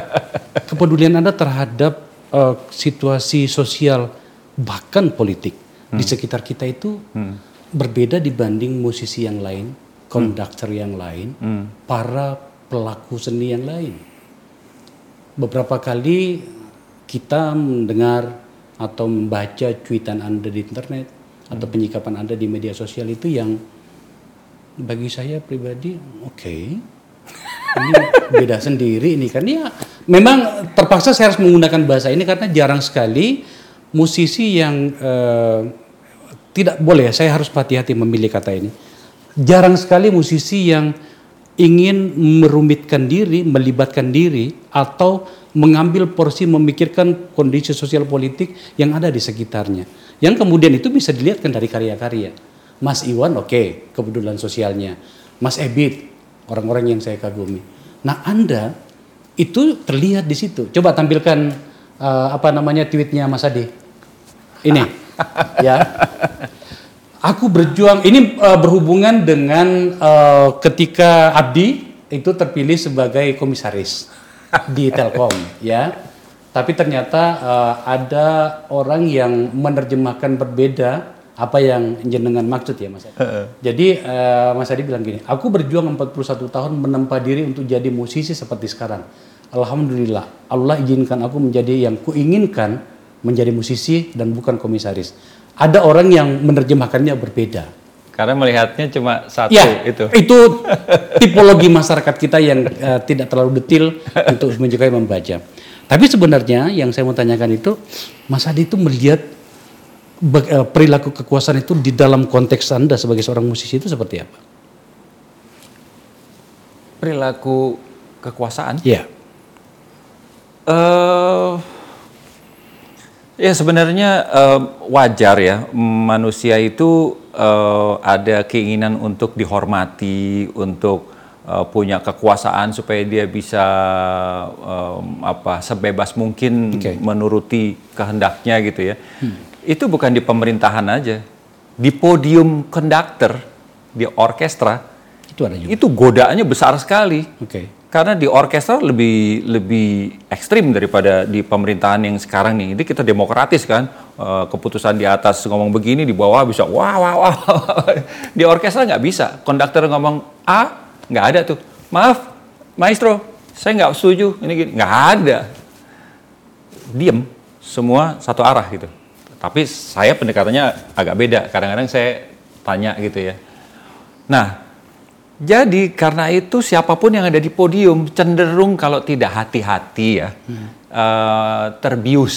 Kepedulian anda terhadap uh, situasi sosial bahkan politik hmm. di sekitar kita itu hmm. berbeda dibanding musisi yang lain, konduktor hmm. yang lain, hmm. para pelaku seni yang lain. Beberapa kali kita mendengar atau membaca cuitan Anda di internet hmm. atau penyikapan Anda di media sosial itu yang bagi saya pribadi oke okay, ini beda sendiri ini kan ya memang terpaksa saya harus menggunakan bahasa ini karena jarang sekali musisi yang uh, tidak boleh ya saya harus hati-hati memilih kata ini. Jarang sekali musisi yang ingin merumitkan diri melibatkan diri atau mengambil porsi memikirkan kondisi sosial politik yang ada di sekitarnya. Yang kemudian itu bisa dilihatkan dari karya-karya. Mas Iwan oke okay, kepedulian sosialnya. Mas Ebit orang-orang yang saya kagumi. Nah, Anda itu terlihat di situ. Coba tampilkan uh, apa namanya tweetnya Mas Adi. Ini, ya. Aku berjuang. Ini uh, berhubungan dengan uh, ketika Abdi itu terpilih sebagai komisaris di Telkom, ya. Tapi ternyata uh, ada orang yang menerjemahkan berbeda apa yang jenengan maksud ya Mas Adi. Jadi uh, Mas Adi bilang gini, aku berjuang 41 tahun menempa diri untuk jadi musisi seperti sekarang. Alhamdulillah, Allah izinkan aku menjadi yang kuinginkan menjadi musisi dan bukan komisaris. Ada orang yang menerjemahkannya berbeda. Karena melihatnya cuma satu ya, itu. Itu tipologi masyarakat kita yang uh, tidak terlalu detail untuk menyukai membaca. Tapi sebenarnya yang saya mau tanyakan itu, Mas Adi itu melihat perilaku kekuasaan itu di dalam konteks Anda sebagai seorang musisi itu seperti apa? Perilaku kekuasaan? Iya. Uh, ya sebenarnya uh, wajar ya manusia itu uh, ada keinginan untuk dihormati, untuk uh, punya kekuasaan supaya dia bisa um, apa sebebas mungkin okay. menuruti kehendaknya gitu ya. Hmm itu bukan di pemerintahan aja, di podium konduktor, di orkestra itu ada juga. Itu godaannya besar sekali. Oke. Okay. Karena di orkestra lebih lebih ekstrim daripada di pemerintahan yang sekarang nih. Ini kita demokratis kan, uh, keputusan di atas ngomong begini di bawah bisa wah wah wah. di orkestra nggak bisa. Konduktor ngomong A nggak ada tuh. Maaf, maestro, saya nggak setuju. Ini gini nggak ada. Diem, semua satu arah gitu. Tapi saya pendekatannya agak beda. Kadang-kadang saya tanya gitu ya. Nah, Jadi karena itu siapa pun yang ada di podium cenderung kalau tidak hati-hati ya hmm. uh, terbius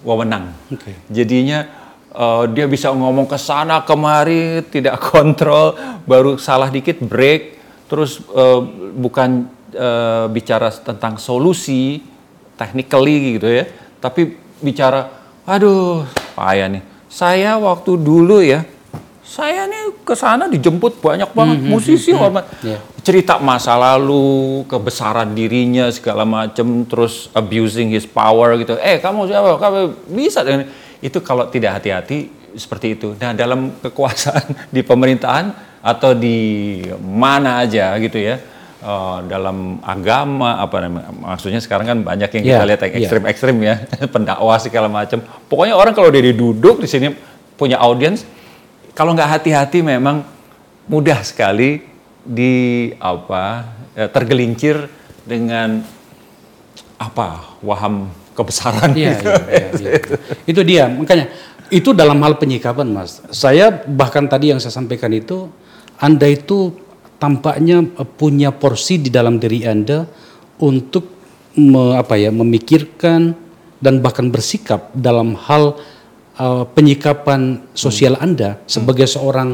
wewenang. Oke. Jadinya uh, dia bisa ngomong ke sana kemari tidak kontrol, baru salah dikit break, terus uh, bukan uh, bicara tentang solusi technically gitu ya, tapi bicara, aduh payah nih. Saya waktu dulu ya saya nih ke sana dijemput banyak banget mm -hmm, musisi mm -hmm, hormat yeah. cerita masa lalu kebesaran dirinya segala macam terus abusing his power gitu. Eh kamu siapa? Kamu bisa itu kalau tidak hati-hati seperti itu. Nah dalam kekuasaan di pemerintahan atau di mana aja gitu ya uh, dalam agama apa namanya maksudnya sekarang kan banyak yang kita yeah, lihat yang ekstrim-ekstrim ya pendakwah segala macam pokoknya orang kalau dia duduk di sini punya audiens kalau nggak hati-hati memang mudah sekali di apa ya, tergelincir dengan apa waham kebesaran iya, itu. Iya, iya, iya. itu dia makanya itu dalam hal penyikapan mas saya bahkan tadi yang saya sampaikan itu anda itu tampaknya punya porsi di dalam diri anda untuk me, apa ya memikirkan dan bahkan bersikap dalam hal uh, penyikapan sosial hmm. Anda sebagai hmm. seorang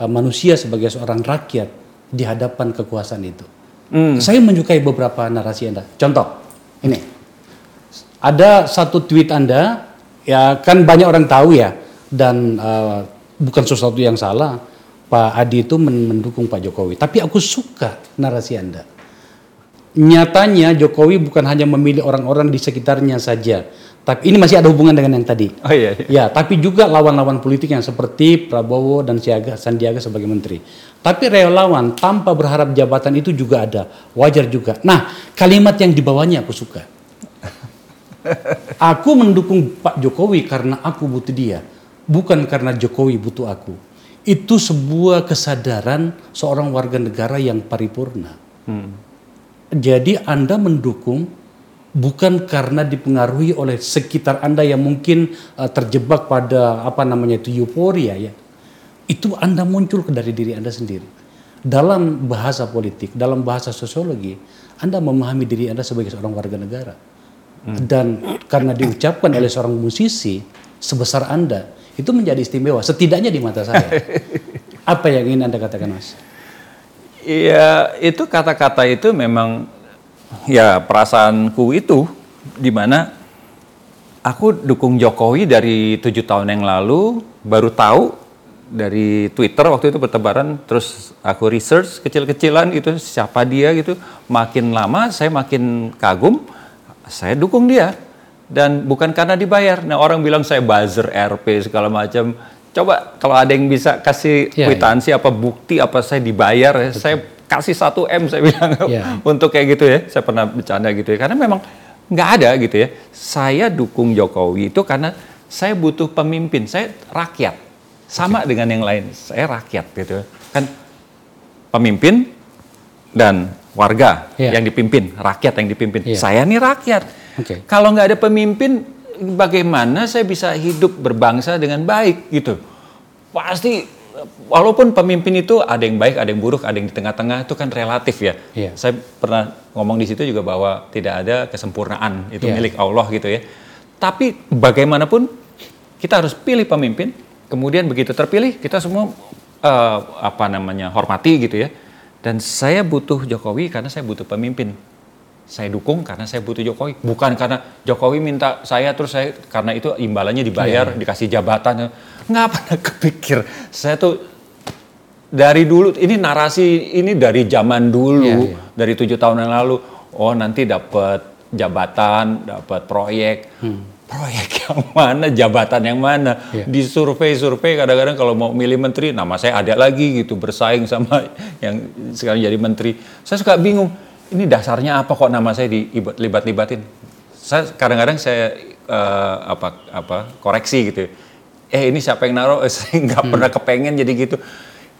uh, manusia, sebagai seorang rakyat di hadapan kekuasaan itu. Hmm. Saya menyukai beberapa narasi Anda. Contoh, ini. Ada satu tweet Anda, ya kan banyak orang tahu ya, dan uh, bukan sesuatu yang salah. Pak Adi itu mendukung Pak Jokowi. Tapi aku suka narasi Anda. Nyatanya Jokowi bukan hanya memilih orang-orang di sekitarnya saja, tapi ini masih ada hubungan dengan yang tadi. Oh iya. iya. Ya, tapi juga lawan-lawan politik yang seperti Prabowo dan Sandiaga sebagai menteri. Tapi relawan tanpa berharap jabatan itu juga ada, wajar juga. Nah, kalimat yang dibawanya aku suka. Aku mendukung Pak Jokowi karena aku butuh dia, bukan karena Jokowi butuh aku. Itu sebuah kesadaran seorang warga negara yang paripurna. Hmm. Jadi Anda mendukung bukan karena dipengaruhi oleh sekitar Anda yang mungkin uh, terjebak pada apa namanya itu euforia ya. Itu Anda muncul dari diri Anda sendiri. Dalam bahasa politik, dalam bahasa sosiologi, Anda memahami diri Anda sebagai seorang warga negara. Hmm. Dan karena diucapkan oleh seorang musisi sebesar Anda, itu menjadi istimewa setidaknya di mata saya. Apa yang ingin Anda katakan, Mas? Iya, itu kata-kata itu memang ya perasaanku itu di mana aku dukung Jokowi dari tujuh tahun yang lalu baru tahu dari Twitter waktu itu bertebaran terus aku research kecil-kecilan gitu siapa dia gitu makin lama saya makin kagum saya dukung dia dan bukan karena dibayar. Nah orang bilang saya buzzer RP segala macam. Coba kalau ada yang bisa kasih ya, kwitansi ya. apa bukti apa saya dibayar ya, saya kasih satu m saya bilang. Yeah. untuk kayak gitu ya. Saya pernah bercanda gitu ya. Karena memang nggak ada gitu ya. Saya dukung Jokowi itu karena saya butuh pemimpin. Saya rakyat. Sama okay. dengan yang lain. Saya rakyat gitu kan pemimpin dan warga yeah. yang dipimpin. Rakyat yang dipimpin. Yeah. saya nih rakyat okay. kalau nggak ada pemimpin bagaimana saya bisa hidup berbangsa dengan baik gitu pasti walaupun pemimpin itu ada yang baik, ada yang buruk, ada yang di tengah-tengah itu kan relatif ya. Yeah. Saya pernah ngomong di situ juga bahwa tidak ada kesempurnaan itu yeah. milik Allah gitu ya. Tapi bagaimanapun kita harus pilih pemimpin. Kemudian begitu terpilih kita semua uh, apa namanya hormati gitu ya. Dan saya butuh Jokowi karena saya butuh pemimpin. Saya dukung karena saya butuh Jokowi, bukan karena Jokowi minta saya terus saya karena itu imbalannya dibayar, yeah. dikasih jabatan nggak pernah kepikir. Saya tuh dari dulu ini narasi ini dari zaman dulu yeah, yeah. dari tujuh tahun yang lalu. Oh nanti dapat jabatan, dapat proyek. Hmm. Proyek yang mana, jabatan yang mana? Yeah. Di survei-survei kadang-kadang kalau mau milih menteri, nama saya ada lagi gitu bersaing sama yang sekarang jadi menteri. Saya suka bingung. Ini dasarnya apa kok nama saya dilibat-libatin? Saya kadang-kadang saya uh, apa apa koreksi gitu eh ini siapa yang naruh, eh, saya nggak hmm. pernah kepengen jadi gitu.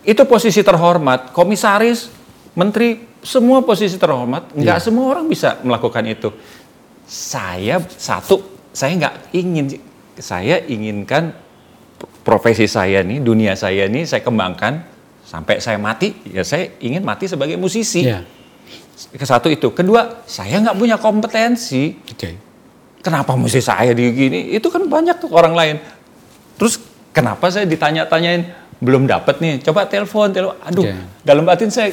Itu posisi terhormat, komisaris, menteri, semua posisi terhormat, nggak yeah. semua orang bisa melakukan itu. Saya satu, saya nggak ingin, saya inginkan profesi saya nih, dunia saya nih, saya kembangkan sampai saya mati ya saya ingin mati sebagai musisi. Ya. Ke satu itu, kedua saya nggak punya kompetensi. Oke. Kenapa mesti saya di gini? Itu kan banyak tuh orang lain. Terus kenapa saya ditanya-tanyain belum dapat nih? Coba telepon, telepon. Aduh, Oke. dalam batin saya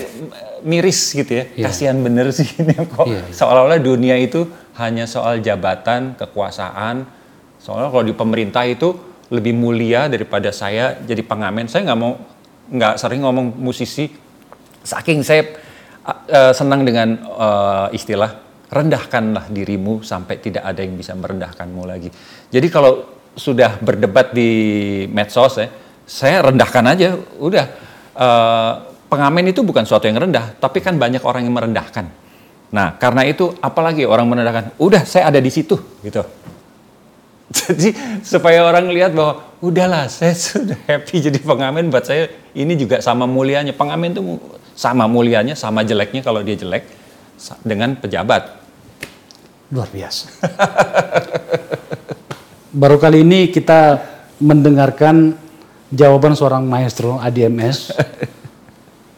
miris gitu ya. Iya. Kasihan bener sih ini kok. Iya. Seolah-olah dunia itu hanya soal jabatan, kekuasaan. Soalnya kalau di pemerintah itu lebih mulia daripada saya jadi pengamen. Saya nggak mau nggak sering ngomong musisi. Saking saya uh, senang dengan uh, istilah rendahkanlah dirimu sampai tidak ada yang bisa merendahkanmu lagi. Jadi kalau sudah berdebat di medsos ya, saya rendahkan aja. Udah uh, pengamen itu bukan suatu yang rendah, tapi kan banyak orang yang merendahkan. Nah, karena itu apalagi orang merendahkan, udah saya ada di situ gitu. Jadi supaya orang lihat bahwa udahlah saya sudah happy jadi pengamen buat saya ini juga sama mulianya. Pengamen itu sama mulianya, sama jeleknya kalau dia jelek dengan pejabat. Luar biasa. Baru kali ini kita mendengarkan jawaban seorang maestro ADMS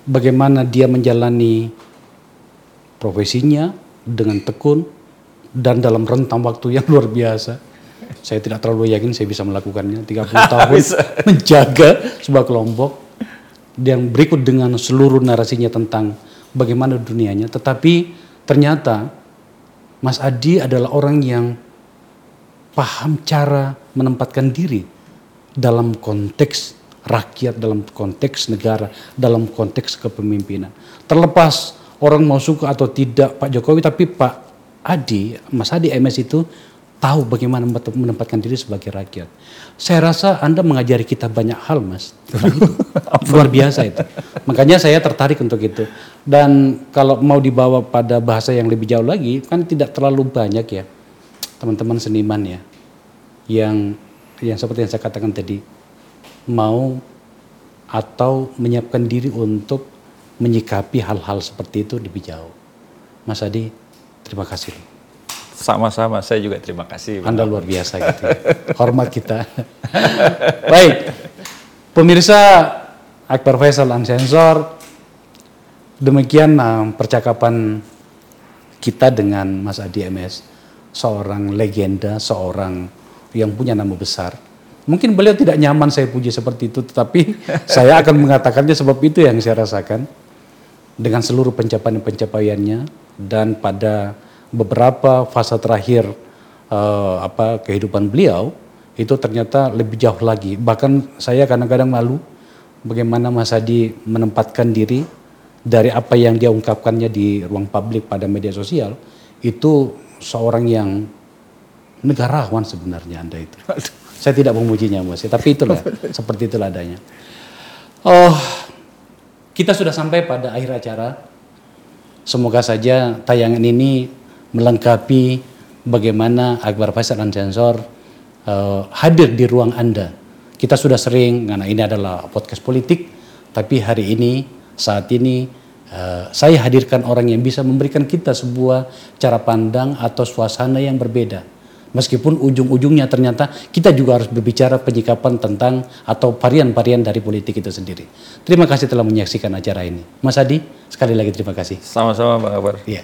bagaimana dia menjalani profesinya dengan tekun dan dalam rentang waktu yang luar biasa. Saya tidak terlalu yakin saya bisa melakukannya. 30 tahun menjaga sebuah kelompok yang berikut dengan seluruh narasinya tentang bagaimana dunianya. Tetapi ternyata Mas Adi adalah orang yang paham cara menempatkan diri dalam konteks rakyat, dalam konteks negara, dalam konteks kepemimpinan. Terlepas orang mau suka atau tidak Pak Jokowi, tapi Pak Adi, Mas Adi MS itu tahu bagaimana menempatkan diri sebagai rakyat. Saya rasa Anda mengajari kita banyak hal, Mas. itu. Luar biasa itu. Makanya saya tertarik untuk itu. Dan kalau mau dibawa pada bahasa yang lebih jauh lagi, kan tidak terlalu banyak ya teman-teman seniman ya yang yang seperti yang saya katakan tadi mau atau menyiapkan diri untuk menyikapi hal-hal seperti itu lebih jauh. Mas Adi, terima kasih. Sama-sama, saya juga terima kasih. Anda luar biasa gitu. ya. Hormat kita. Baik. Pemirsa Akbar Faisal Unsensor, demikian uh, percakapan kita dengan Mas Adi MS, seorang legenda, seorang yang punya nama besar. Mungkin beliau tidak nyaman saya puji seperti itu, tetapi saya akan mengatakannya sebab itu yang saya rasakan dengan seluruh pencapaian-pencapaiannya dan pada beberapa fase terakhir eh, apa kehidupan beliau itu ternyata lebih jauh lagi. Bahkan saya kadang-kadang malu bagaimana Mas Adi menempatkan diri dari apa yang dia ungkapkannya di ruang publik pada media sosial itu seorang yang negarawan sebenarnya Anda itu. Saya tidak memujinya Mas, tapi itulah seperti itulah adanya. Oh, kita sudah sampai pada akhir acara. Semoga saja tayangan ini melengkapi bagaimana Akbar Faisal dan Sensor eh, hadir di ruang Anda. Kita sudah sering, karena ini adalah podcast politik, tapi hari ini, saat ini, eh, saya hadirkan orang yang bisa memberikan kita sebuah cara pandang atau suasana yang berbeda. Meskipun ujung-ujungnya ternyata kita juga harus berbicara penyikapan tentang atau varian-varian dari politik itu sendiri. Terima kasih telah menyaksikan acara ini. Mas Adi, sekali lagi terima kasih. Sama-sama Bang Akbar. Iya.